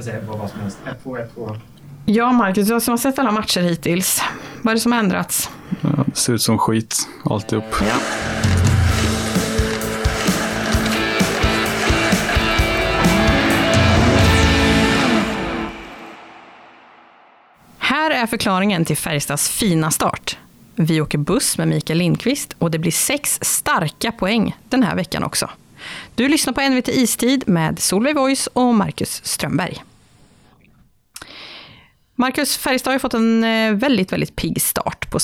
kan säga vad som helst. 1-2, 1-2. Ja, Marcus, du som har sett alla matcher hittills. Vad är det som har ändrats? Ja, det ser ut som skit, alltihop. Ja. Här är förklaringen till Färjestads fina start. Vi åker buss med Mikael Lindqvist och det blir sex starka poäng den här veckan också. Du lyssnar på NVT Istid med Solveig Voice och Marcus Strömberg. Marcus, Färjestad har fått en eh, väldigt, väldigt pigg start på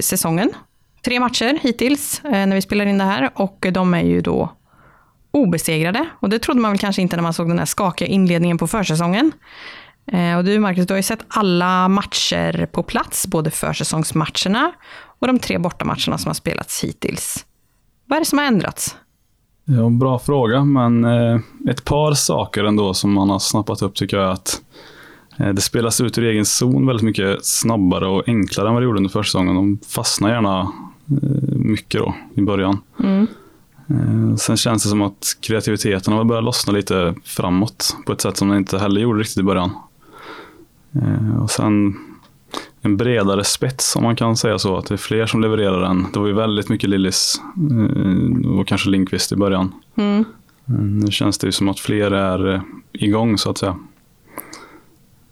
säsongen. Tre matcher hittills eh, när vi spelar in det här och de är ju då obesegrade. Och det trodde man väl kanske inte när man såg den här skakiga inledningen på försäsongen. Eh, och du Marcus, du har ju sett alla matcher på plats, både försäsongsmatcherna och de tre bortamatcherna som har spelats hittills. Vad är det som har ändrats? Ja, bra fråga, men ett par saker ändå som man har snappat upp tycker jag att det spelas ut ur egen zon väldigt mycket snabbare och enklare än vad det gjorde under försäsongen. De fastnar gärna eh, mycket då i början. Mm. Eh, sen känns det som att kreativiteten har börjat lossna lite framåt på ett sätt som den inte heller gjorde riktigt i början. Eh, och sen en bredare spets om man kan säga så. Att det är fler som levererar den. Det var ju väldigt mycket Lillis eh, och kanske Linkvist i början. Mm. Nu känns det ju som att fler är igång så att säga.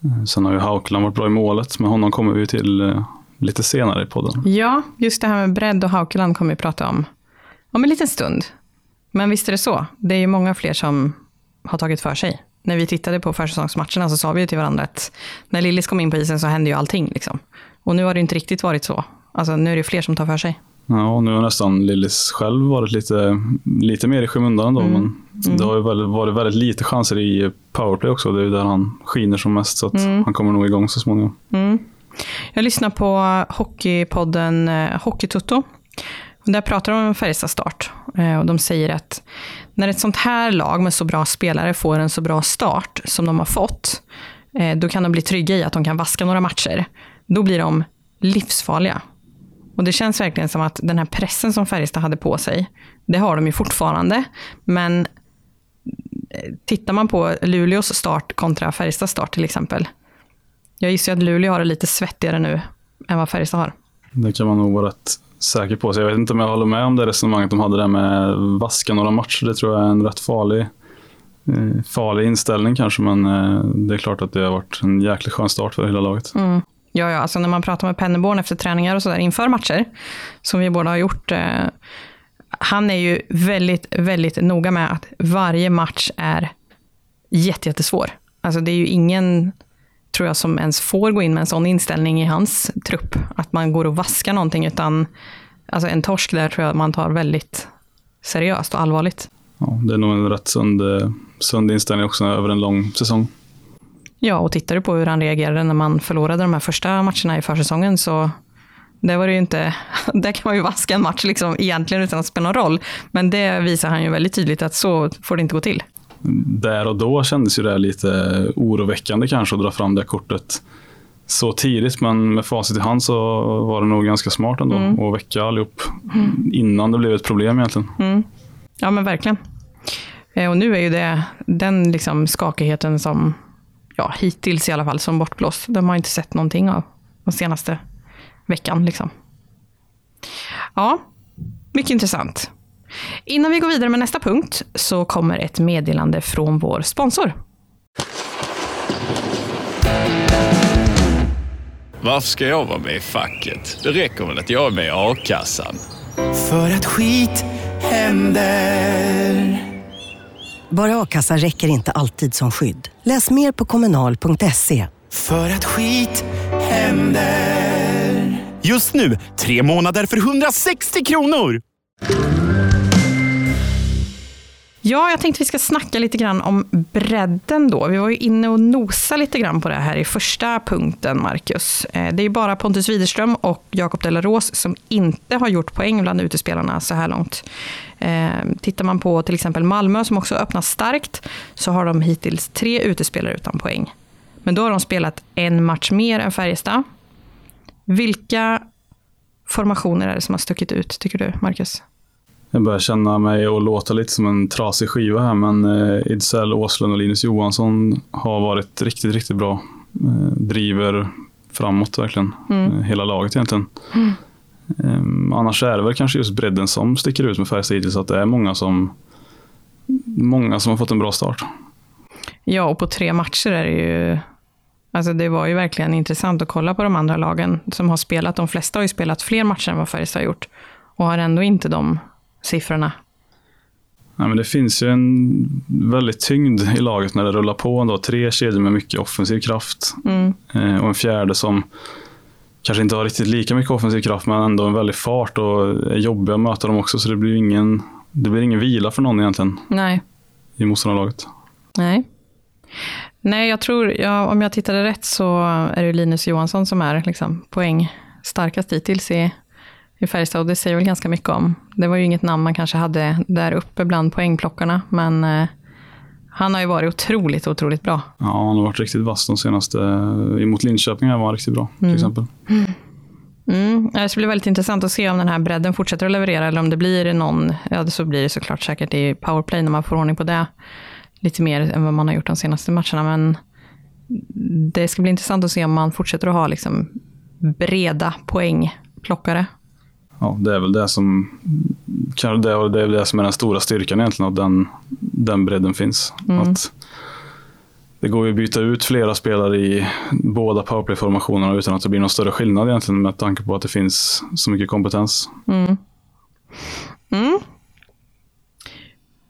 Eh, sen har ju Haukeland varit bra i målet, men honom kommer vi till eh, lite senare i podden. Ja, just det här med bredd och Haukeland kommer vi prata om om en liten stund. Men visst är det så. Det är ju många fler som har tagit för sig när vi tittade på försäsongsmatcherna så sa vi ju till varandra att när Lillis kom in på isen så hände ju allting. Liksom. Och nu har det inte riktigt varit så. Alltså, nu är det fler som tar för sig. Ja, nu har nästan Lillis själv varit lite, lite mer i skymundan. Då, mm. Men mm. det har ju väldigt, varit väldigt lite chanser i powerplay också. Det är ju där han skiner som mest. Så mm. han kommer nog igång så småningom. Mm. Jag lyssnar på Hockeypodden eh, Hockeytutto. Där pratar de om Färjestads start. Eh, och de säger att när ett sånt här lag med så bra spelare får en så bra start som de har fått, eh, då kan de bli trygga i att de kan vaska några matcher. Då blir de livsfarliga. Och det känns verkligen som att den här pressen som Färjestad hade på sig, det har de ju fortfarande. Men eh, tittar man på Luleås start kontra Färjestads start till exempel. Jag gissar att Luleå har det lite svettigare nu än vad Färjestad har. Det kan man nog vara rätt säker på. Så jag vet inte om jag håller med om det resonemanget de hade där med vaska några matcher. Det tror jag är en rätt farlig, eh, farlig inställning kanske, men eh, det är klart att det har varit en jäkligt skön start för hela laget. Mm. Ja, ja, alltså när man pratar med Pennerborn efter träningar och sådär inför matcher, som vi båda har gjort, eh, han är ju väldigt, väldigt noga med att varje match är jättesvår. Alltså det är ju ingen tror jag, som ens får gå in med en sån inställning i hans trupp. Att man går och vaskar någonting, utan alltså en torsk där tror jag man tar väldigt seriöst och allvarligt. Ja, det är nog en rätt sund, eh, sund inställning också över en lång säsong. Ja, och tittar du på hur han reagerade när man förlorade de här första matcherna i försäsongen så det var det ju inte, där kan man ju vaska en match liksom egentligen utan att spela någon roll. Men det visar han ju väldigt tydligt att så får det inte gå till där och då kändes ju det lite oroväckande kanske att dra fram det kortet så tidigt, men med facit i hand så var det nog ganska smart ändå mm. att väcka allihop mm. innan det blev ett problem egentligen. Mm. Ja men verkligen. Eh, och nu är ju det den liksom skakigheten som, ja hittills i alla fall, som bortblåst. De har inte sett någonting av den senaste veckan. Liksom. Ja, mycket intressant. Innan vi går vidare med nästa punkt så kommer ett meddelande från vår sponsor. Varför ska jag vara med i facket? Det räcker väl att jag är med i a-kassan? För att skit händer. Bara a-kassa räcker inte alltid som skydd. Läs mer på kommunal.se. För att skit händer. Just nu, tre månader för 160 kronor! Ja, jag tänkte vi ska snacka lite grann om bredden då. Vi var ju inne och nosa lite grann på det här i första punkten, Marcus. Eh, det är ju bara Pontus Widerström och Jakob Rose som inte har gjort poäng bland utespelarna så här långt. Eh, tittar man på till exempel Malmö som också öppnar starkt så har de hittills tre utespelare utan poäng. Men då har de spelat en match mer än Färjestad. Vilka formationer är det som har stuckit ut, tycker du, Marcus? Jag börjar känna mig och låta lite som en trasig skiva här, men eh, Idsel Åslund och Linus Johansson har varit riktigt, riktigt bra. Eh, driver framåt verkligen, eh, hela laget egentligen. Eh, annars är det väl kanske just bredden som sticker ut med Färjestad hittills, att det är många som, många som har fått en bra start. Ja, och på tre matcher är det ju... Alltså det var ju verkligen intressant att kolla på de andra lagen som har spelat. De flesta har ju spelat fler matcher än vad Färjestad har gjort. Och har ändå inte de siffrorna. Ja, men det finns ju en väldigt tyngd i laget när det rullar på. Ändå. Tre kedjor med mycket offensiv kraft Mm. eh, och en fjärde som kanske inte har riktigt lika mycket offensiv kraft men ändå en väldig fart och är jobbig att möta dem också så det blir ingen, det blir ingen vila för någon egentligen Nej. i motståndarlaget. Nej. Nej, jag tror, ja, om jag tittade rätt så är det Linus Johansson som är liksom poäng starkast hittills i, i Färjestad det säger väl ganska mycket om. Det var ju inget namn man kanske hade där uppe bland poängplockarna, men eh, han har ju varit otroligt, otroligt bra. Ja, han har varit riktigt vass de senaste, emot Linköping här var han riktigt bra till exempel. Mm. Det ska bli väldigt intressant att se om den här bredden fortsätter att leverera eller om det blir någon, ja så blir det såklart säkert i powerplay när man får ordning på det lite mer än vad man har gjort de senaste matcherna. Men det ska bli intressant att se om man fortsätter att ha liksom breda poängplockare. Ja, det är väl det som, det, är- det är det som är den stora styrkan egentligen, att den, den bredden finns. Att det går ju att byta ut flera spelare i båda powerplay-formationerna utan att det blir någon större skillnad egentligen med tanke på att det finns så mycket kompetens.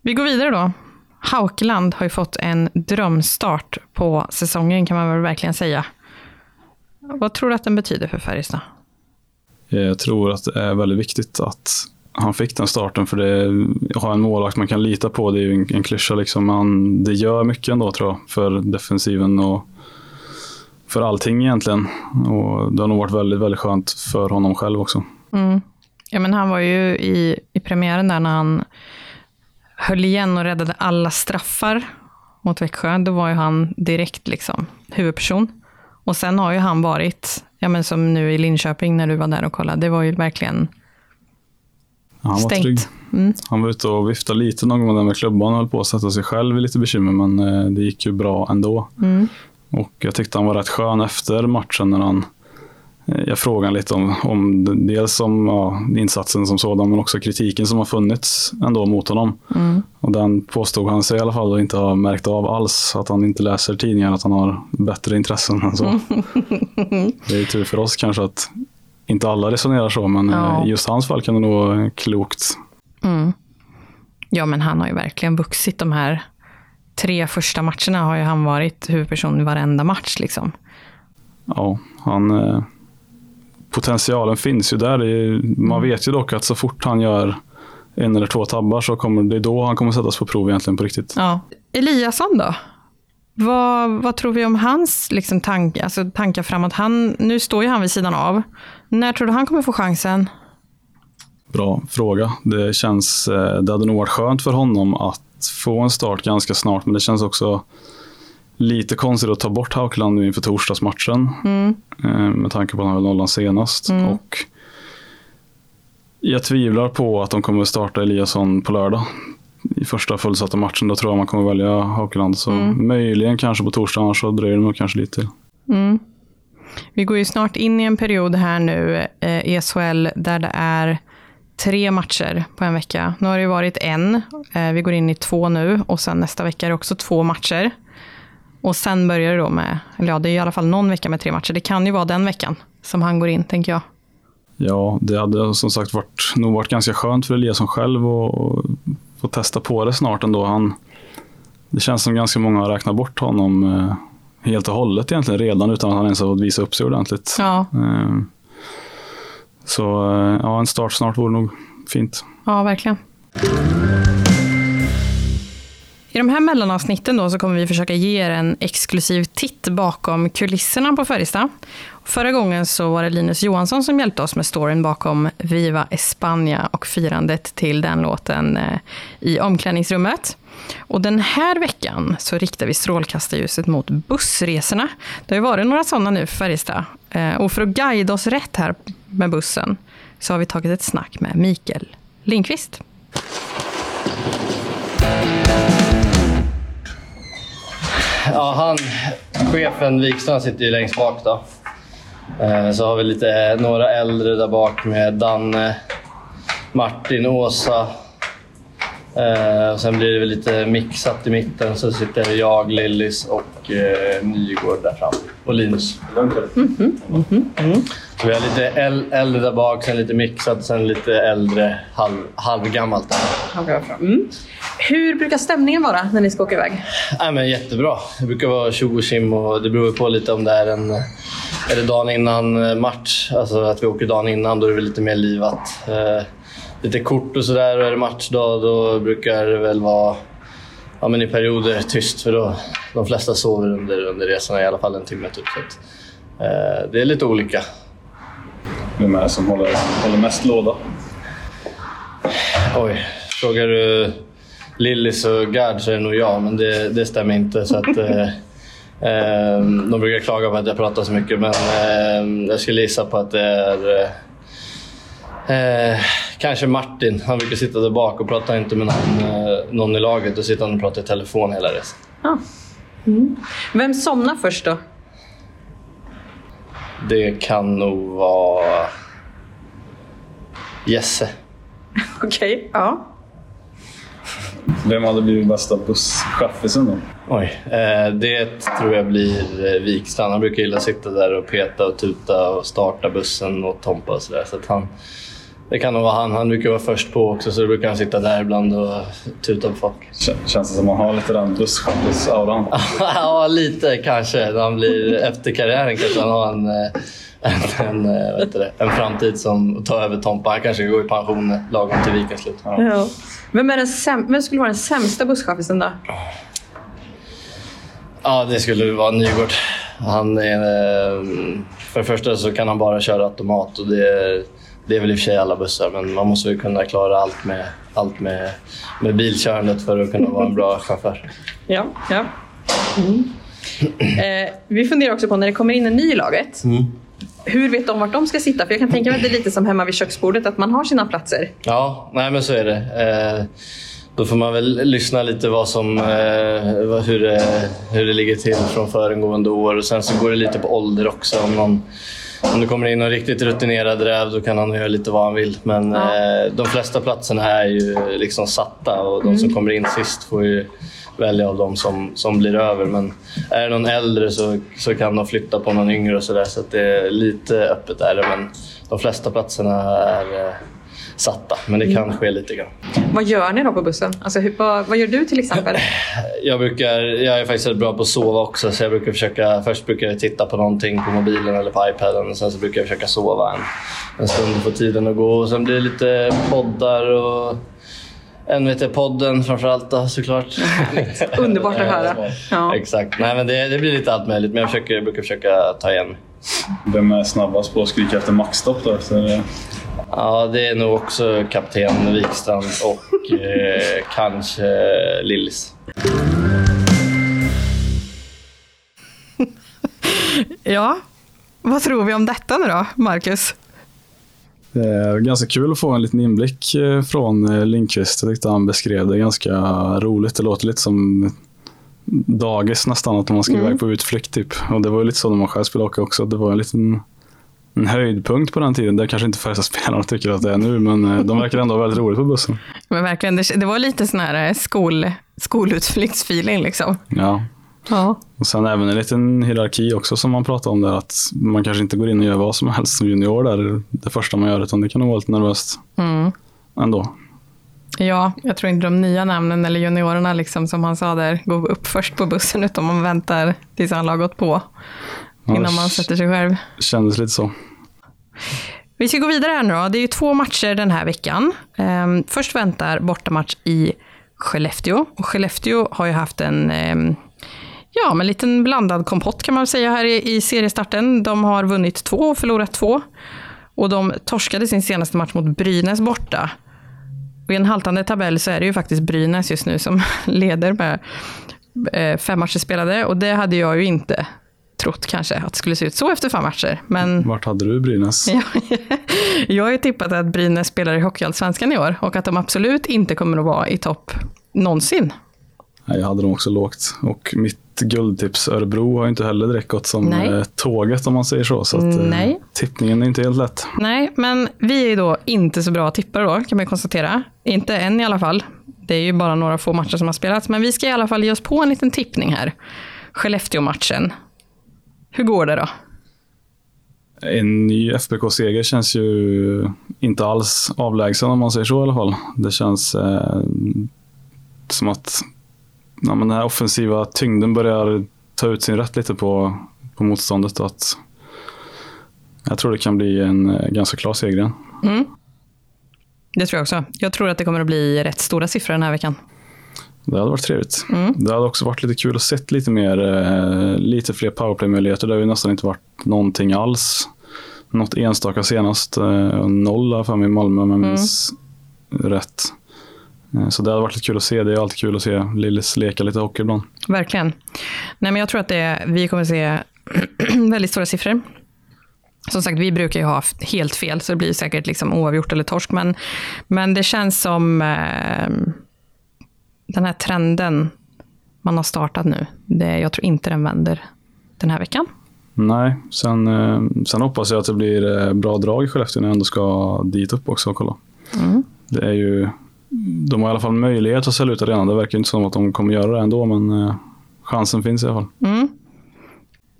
Vi går vidare då. Haukeland har ju fått en drömstart på säsongen kan man väl verkligen säga. Vad tror du att den betyder för Färjestad? Eh, jag tror att det är väldigt viktigt att han fick den starten för det ha en målvakt man kan lita på. Det är ju en, en klyscha liksom. Man, det gör mycket ändå tror jag för defensiven och för allting egentligen. Och det har nog varit väldigt, väldigt skönt för honom själv också. Mm. Ja, men han var ju i, i premiären där när han höll igen och räddade alla straffar mot Växjö. Då var ju han direkt liksom huvudperson. Och sen har ju han varit, ja men som nu i Linköping när du var där och kollade, det var ju verkligen Han var trygg. stängt. Mm. Han var ute och viftade lite någon gång med, med klubban och höll på att sätta sig själv i lite bekymmer, men eh, det gick ju bra ändå. Mm. Och jag tyckte han var rätt skön efter matchen när han jag frågade lite om, om dels om ja, insatsen som sådan men också kritiken som har funnits ändå mot honom. Mm. Och den påstod han sig i alla fall och inte ha märkt av alls. Att han inte läser tidningar, att han har bättre intressen än så. det är ju tur för oss kanske att inte alla resonerar så men eh, Ja. i just hans fall kan det nog vara klokt. Mm. Ja, men han har ju verkligen vuxit de här tre första matcherna har ju han varit huvudperson i varenda match liksom. Ja, han, eh, potentialen finns ju där. Är, man vet ju dock att så fort han gör en eller två tabbar så kommer det är då han kommer sättas på prov egentligen på riktigt. Ja. Eliasson då? Vad, vad tror vi om hans liksom, tank, alltså, tankar framåt? Han, nu står ju han vid sidan av. När tror du han kommer få chansen? Bra fråga. Det känns, eh, det hade nog varit skönt för honom att få en start ganska snart, men det känns också lite konstigt att ta bort Haukeland nu inför torsdagsmatchen. eh, Med tanke på att han höll nollan senast. Och jag tvivlar på att de kommer starta Eliasson på lördag. I första fullsatta matchen, då tror jag man kommer välja Haukeland. Så möjligen kanske på torsdag, annars så dröjer det nog kanske lite till. Vi går ju snart in i en period här nu eh, i SHL där det är tre matcher på en vecka. Nu har det ju varit en, eh, vi går in i två nu och sen nästa vecka är det också två matcher. Och sen börjar det då med, eller ja, det är i alla fall någon vecka med tre matcher. Det kan ju vara den veckan som han går in, tänker jag. Ja, det hade som sagt varit, nog varit ganska skönt för Eliasson själv att få testa på det snart ändå. Han, det känns som ganska många har räknat bort honom eh, helt och hållet egentligen redan utan att han ens har fått visa upp sig ordentligt. Ja, Eh, så eh, ja, en start snart vore nog fint. ja verkligen. I de här mellanavsnitten då så kommer vi försöka ge er en exklusiv titt bakom kulisserna på Färjestad. Förra gången så var det Linus Johansson som hjälpte oss med storyn bakom Viva España och firandet till den låten eh, i omklädningsrummet. Och den här veckan så riktar vi strålkastarljuset mot bussresorna. Det har ju varit några sådana nu för Färjestad. Eh, och för att guida oss rätt här med bussen så har vi tagit ett snack med Mikael Lindqvist. Ja, han, chefen Wikström sitter ju längst bak då. Eh, så har vi lite, några äldre där bak med Danne, Martin, Åsa. Eh, och sen blir det väl lite mixat i mitten så sitter jag, Lillis och eh, Nygård där fram. Och Linus. Så vi har lite äl- äldre där bak, sen lite mixat, sen lite äldre, halv, halvgammalt där. Mm. Hur brukar stämningen vara när ni ska åka iväg? Nej, men jättebra. Det brukar vara tjo och tjim och det beror på lite om det är en är det dagen innan eh, match, alltså att vi åker dagen innan, då är det lite mer livat. Eh, lite kort och sådär och är det matchdag då brukar det väl vara ja, men i perioder tyst för då de flesta sover under, under resorna i alla fall en timme typ. Så att, eh, det är lite olika. Vem är det som håller, håller mest låda? Oj, frågar du Lillis och Gard så är det nog jag, men det, det stämmer inte. Så att, eh, eh, de brukar klaga på att jag pratar så mycket, men eh, jag skulle gissa på att det är eh, kanske Martin. Han brukar sitta där bak och prata inte med någon, eh, någon i laget. Då sitter han och pratar i telefon hela resan. Ja. Mm. Vem somnar först då? Det kan nog vara Jesse. Okej, ja. Vem hade blivit bästa busschaffisen då? Oj, eh, det tror jag blir eh, Wikstrand. Han brukar gilla att sitta där och peta och tuta och starta bussen och Tompa och sådär. Så att han, det kan nog vara han. Han brukar vara först på också så då brukar han sitta där ibland och tuta på folk. Kän- Känns det som att man har lite den busschaffis-auran? ja, lite kanske. När han blir efter karriären kanske han har en, eh, en, en, eh, heter det, en framtid som tar över Tompa. Han kanske går i pension lagom till vikens slut. ja. Vem, är den säm- Vem skulle vara den sämsta busschaffisen då? Ja, det skulle vara Nygård. Han är, eh, för det första så kan han bara köra automat och det är, det är väl i och för sig alla bussar men man måste väl kunna klara allt med, allt med, med bilkörandet för att kunna vara en bra chaufför. Ja, ja. Mm. Eh, vi funderar också på när det kommer in en ny i laget. Hur vet de vart de ska sitta? För jag kan tänka mig att det är lite som hemma vid köksbordet, att man har sina platser. Ja, nej men så är det. Eh, då får man väl lyssna lite vad som, eh, hur, det, hur det ligger till från föregående år och sen så går det lite på ålder också. Om, någon, om det kommer in någon riktigt rutinerad räv då kan han göra lite vad han vill. Men Ja. eh, de flesta platserna är ju liksom satta och de som kommer in sist får ju välja av de som, som blir över. Men är det någon äldre så, så kan de flytta på någon yngre och sådär. Så att det är lite öppet är det. Men de flesta platserna är eh, satta. Men det kan ske lite grann. Vad gör ni då på bussen? Alltså, hur, vad, vad gör du till exempel? Jag, brukar, jag är faktiskt bra på att sova också. Så jag brukar försöka, först brukar jag titta på någonting på mobilen eller på iPaden. Och sen så brukar jag försöka sova en, en stund och få tiden att gå. Och sen blir det lite poddar och NVT-podden framförallt då, såklart. Underbart att höra. Ja. Exakt. Nej, men det, det blir lite allt möjligt, men jag, försöker, jag brukar försöka ta igen. Vem är snabbast på att skrika efter maxstopp då? Efter, Ja, det är nog också kapten Wikstrand och eh, kanske Lillis. Ja, vad tror vi om detta nu då, Marcus? Det är ganska kul att få en liten inblick eh, från eh, Lindqvist. Jag tyckte han beskrev det ganska roligt. Det låter lite som dagis nästan, att man ska iväg på utflykt typ. Och det var ju lite så när man själv spelade hockey också. Det var en liten en höjdpunkt på den tiden. Det kanske inte Färjestadspelarna tycker att det är nu, men eh, de verkar ändå ha väldigt roligt på bussen. Men verkligen, det, det var lite sån här eh, skol, skolutflyktsfeeling liksom. Ja. Ja. Och sen även en liten hierarki också som man pratade om där. Att man kanske inte går in och gör vad som helst som junior där det första man gör, utan det kan nog vara lite nervöst Mm. ändå. Ja, jag tror inte de nya namnen eller juniorerna, liksom, som han sa där, går upp först på bussen, utan man väntar tills alla har gått på Ja, innan man sätter sig själv. Kändes lite så. Vi ska gå vidare här nu då. Det är ju två matcher den här veckan. Ehm, först väntar bortamatch i Skellefteå. Och Skellefteå har ju haft en ehm, ja, men liten blandad kompott kan man säga här i, i seriestarten. De har vunnit två och förlorat två. Och de torskade sin senaste match mot Brynäs borta. Och I en haltande tabell så är det ju faktiskt Brynäs just nu som leder med eh, fem matcher spelade. Och det hade jag ju inte trott kanske att det skulle se ut så efter fem matcher. Men Vart hade du Brynäs? Ja, jag har ju tippat att Brynäs spelar i Hockeyallsvenskan i år och att de absolut inte kommer att vara i topp någonsin. Nej, jag hade dem också lågt. Och mitt guldtips Örebro har inte heller direkt gått som Nej. eh, tåget om man säger så. Så att, eh, Nej. tippningen är inte helt lätt. Nej, men vi är ju då inte så bra tippare då, kan man konstatera. Inte än i alla fall. Det är ju bara några få matcher som har spelats, men vi ska i alla fall ge oss på en liten tippning här. Skellefteå-matchen. Hur går det då? En ny FBK-seger känns ju inte alls avlägsen om man säger så i alla fall. Det känns eh, som att ja, men den här offensiva tyngden börjar ta ut sin rätt lite på, på motståndet. Att jag tror det kan bli en eh, ganska klar seger igen. Mm. Det tror jag också. Jag tror att det kommer att bli rätt stora siffror den här veckan. Det hade varit trevligt. Mm. Det hade också varit lite kul att se lite mer, eh, lite fler powerplay-möjligheter. Det har ju nästan inte varit någonting alls. Något enstaka senast. Eh, noll har för mig i Malmö om jag minns rätt. Eh, så det hade varit lite kul att se. Det är alltid kul att se Lillis leka lite hockey ibland. Verkligen. Nej, men jag tror att det, vi kommer se väldigt stora siffror. Som sagt, vi brukar ju ha helt fel, så det blir säkert liksom oavgjort eller torsk. Men, men det känns som eh, den här trenden man har startat nu, det, jag tror inte den vänder den här veckan. Nej, sen, eh, sen hoppas jag att det blir eh, bra drag i Skellefteå när jag ändå ska dit upp också och kolla. Det är ju, de har i alla fall möjlighet att sälja ut arenan. Det verkar inte som att de kommer göra det ändå, men eh, chansen finns i alla fall. Mm.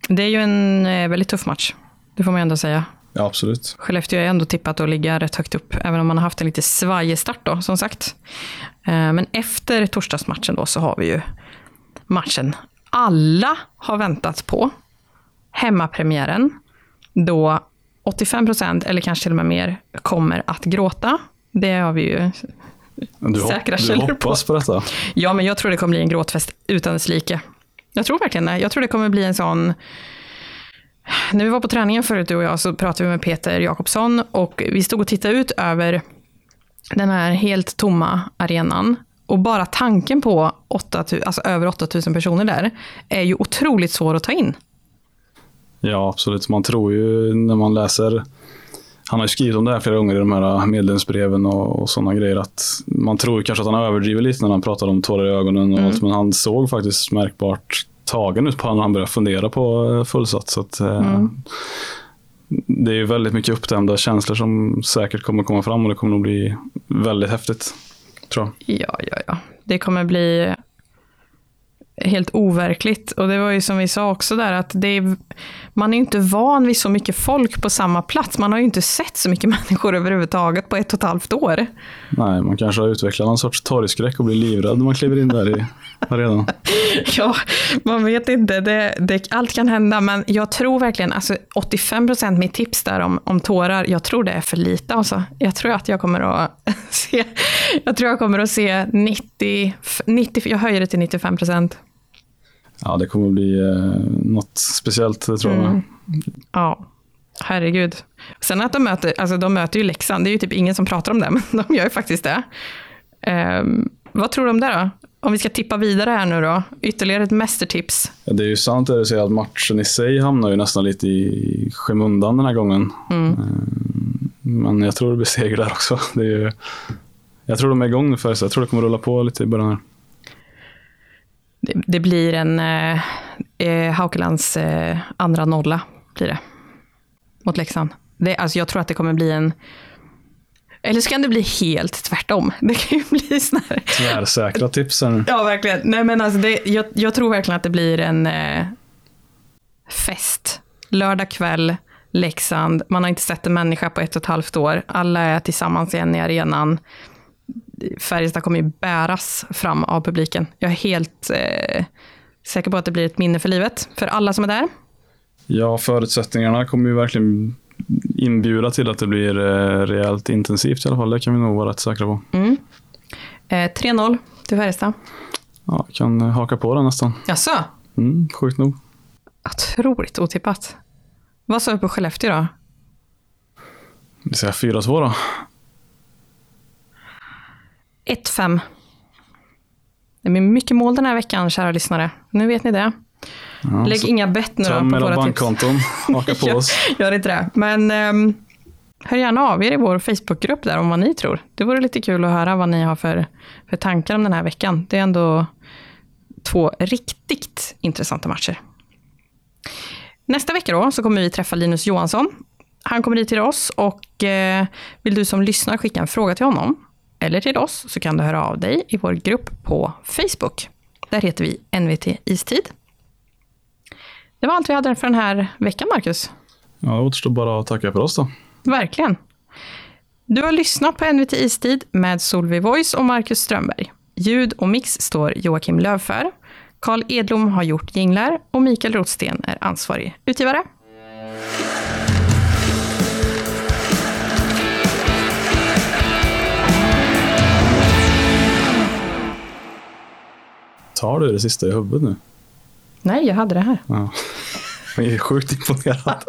Det är ju en väldigt tuff match, det får man ju ändå säga. Ja, absolut. Skellefteå är ändå tippat att ligga rätt högt upp, även om man har haft en lite svajig start då, som sagt. Eh, Men efter torsdagsmatchen då så har vi ju matchen alla har väntat på. Hemmapremiären, då 85 procent, eller kanske till och med mer, kommer att gråta. Det har vi ju Du, Säkra du källor hoppas på detta? Ja, men jag tror det kommer bli en gråtfest utan dess like. Jag tror verkligen det. Jag tror det kommer bli en sån... När vi var på träningen förut, du och jag, så pratade vi med Peter Jakobsson och vi stod och tittade ut över den här helt tomma arenan. Och bara tanken på 8 000, alltså över 8000 personer där är ju otroligt svår att ta in. Ja, absolut. Man tror ju när man läser han har ju skrivit om det här flera gånger i de här medlemsbreven och, och sådana grejer. att Man tror ju kanske att han överdriver lite när han pratar om tårar i ögonen och allt, men han såg faktiskt märkbart tagen ut på honom han började fundera på eh, fullsatt. Så att, eh, Det är ju väldigt mycket uppdämda känslor som säkert kommer komma fram och det kommer nog bli väldigt häftigt. Tror jag. Ja, ja, ja. Det kommer bli helt overkligt. Och det var ju som vi sa också där, att det är, man är inte van vid så mycket folk på samma plats. Man har ju inte sett så mycket människor överhuvudtaget på ett och ett halvt år. Nej, man kanske har utvecklat någon sorts torgskräck och blir livrädd när man kliver in där i arenan. Ja, man vet inte. Det, det, allt kan hända, men jag tror verkligen, alltså 85 procent mitt tips där om, om tårar, jag tror det är för lite. Alltså. Jag tror att jag kommer att se, jag tror jag kommer att se 90, 90 jag höjer det till 95 procent. Ja, det kommer bli eh, något speciellt, tror jag. Ja, herregud. Sen att de möter, alltså de möter ju Leksand, det är ju typ ingen som pratar om det, men de gör ju faktiskt det. Ehm, vad tror du om det då? Om vi ska tippa vidare här nu då, ytterligare ett mästertips. Ja, det är ju sant det du säger att matchen i sig hamnar ju nästan lite i skymundan den här gången. Eh, Men jag tror det blir seger där också. Det är ju, jag tror de är igång nu för så jag tror det kommer rulla på lite i början här. Det, det blir en eh, eh, Haukelands eh, andra nolla, blir det. Mot Leksand. Det, alltså jag tror att det kommer bli en... Eller så kan det bli helt tvärtom. Det kan ju bli sån här... Tvärsäkra tipsen. Ja, verkligen. Nej, men alltså det, jag, jag tror verkligen att det blir en eh, fest. Lördag kväll, Leksand. Man har inte sett en människa på ett och ett halvt år. Alla är tillsammans igen i arenan. Färjestad kommer ju bäras fram av publiken. Jag är helt eh, säker på att det blir ett minne för livet, för alla som är där. Ja, förutsättningarna kommer ju verkligen inbjuda till att det blir eh, rejält intensivt i alla fall. Det kan vi nog vara rätt säkra på. Eh, 3-0 till Färjestad. Ja, kan eh, haka på den nästan. Jaså? Mm, sjukt nog. Otroligt otippat. Vad sa du på Skellefteå då? Vi säger 4-2 då. 1-5. Det blir mycket mål den här veckan, kära lyssnare. Nu vet ni det. Ja, Lägg inga bett nu då på våra bankkonton, haka på oss. Gör inte det. Men um, hör gärna av er i vår Facebookgrupp där om vad ni tror. Det vore lite kul att höra vad ni har för, för tankar om den här veckan. Det är ändå två riktigt intressanta matcher. Nästa vecka då så kommer vi träffa Linus Johansson. Han kommer hit till oss och eh, vill du som lyssnar skicka en fråga till honom eller till oss så kan du höra av dig i vår grupp på Facebook. Där heter vi NVT Istid. Det var allt vi hade för den här veckan, Marcus. Ja, det återstår bara att tacka för oss då. Verkligen. Du har lyssnat på NVT Istid med Solveig Voice och Marcus Strömberg. Ljud och mix står Joakim Löv för. Carl Edlom har gjort jinglar och Mikael Rotsten är ansvarig utgivare. Tar du det sista i huvudet nu? Nej, jag hade det här. Ja. Jag är sjukt imponerad.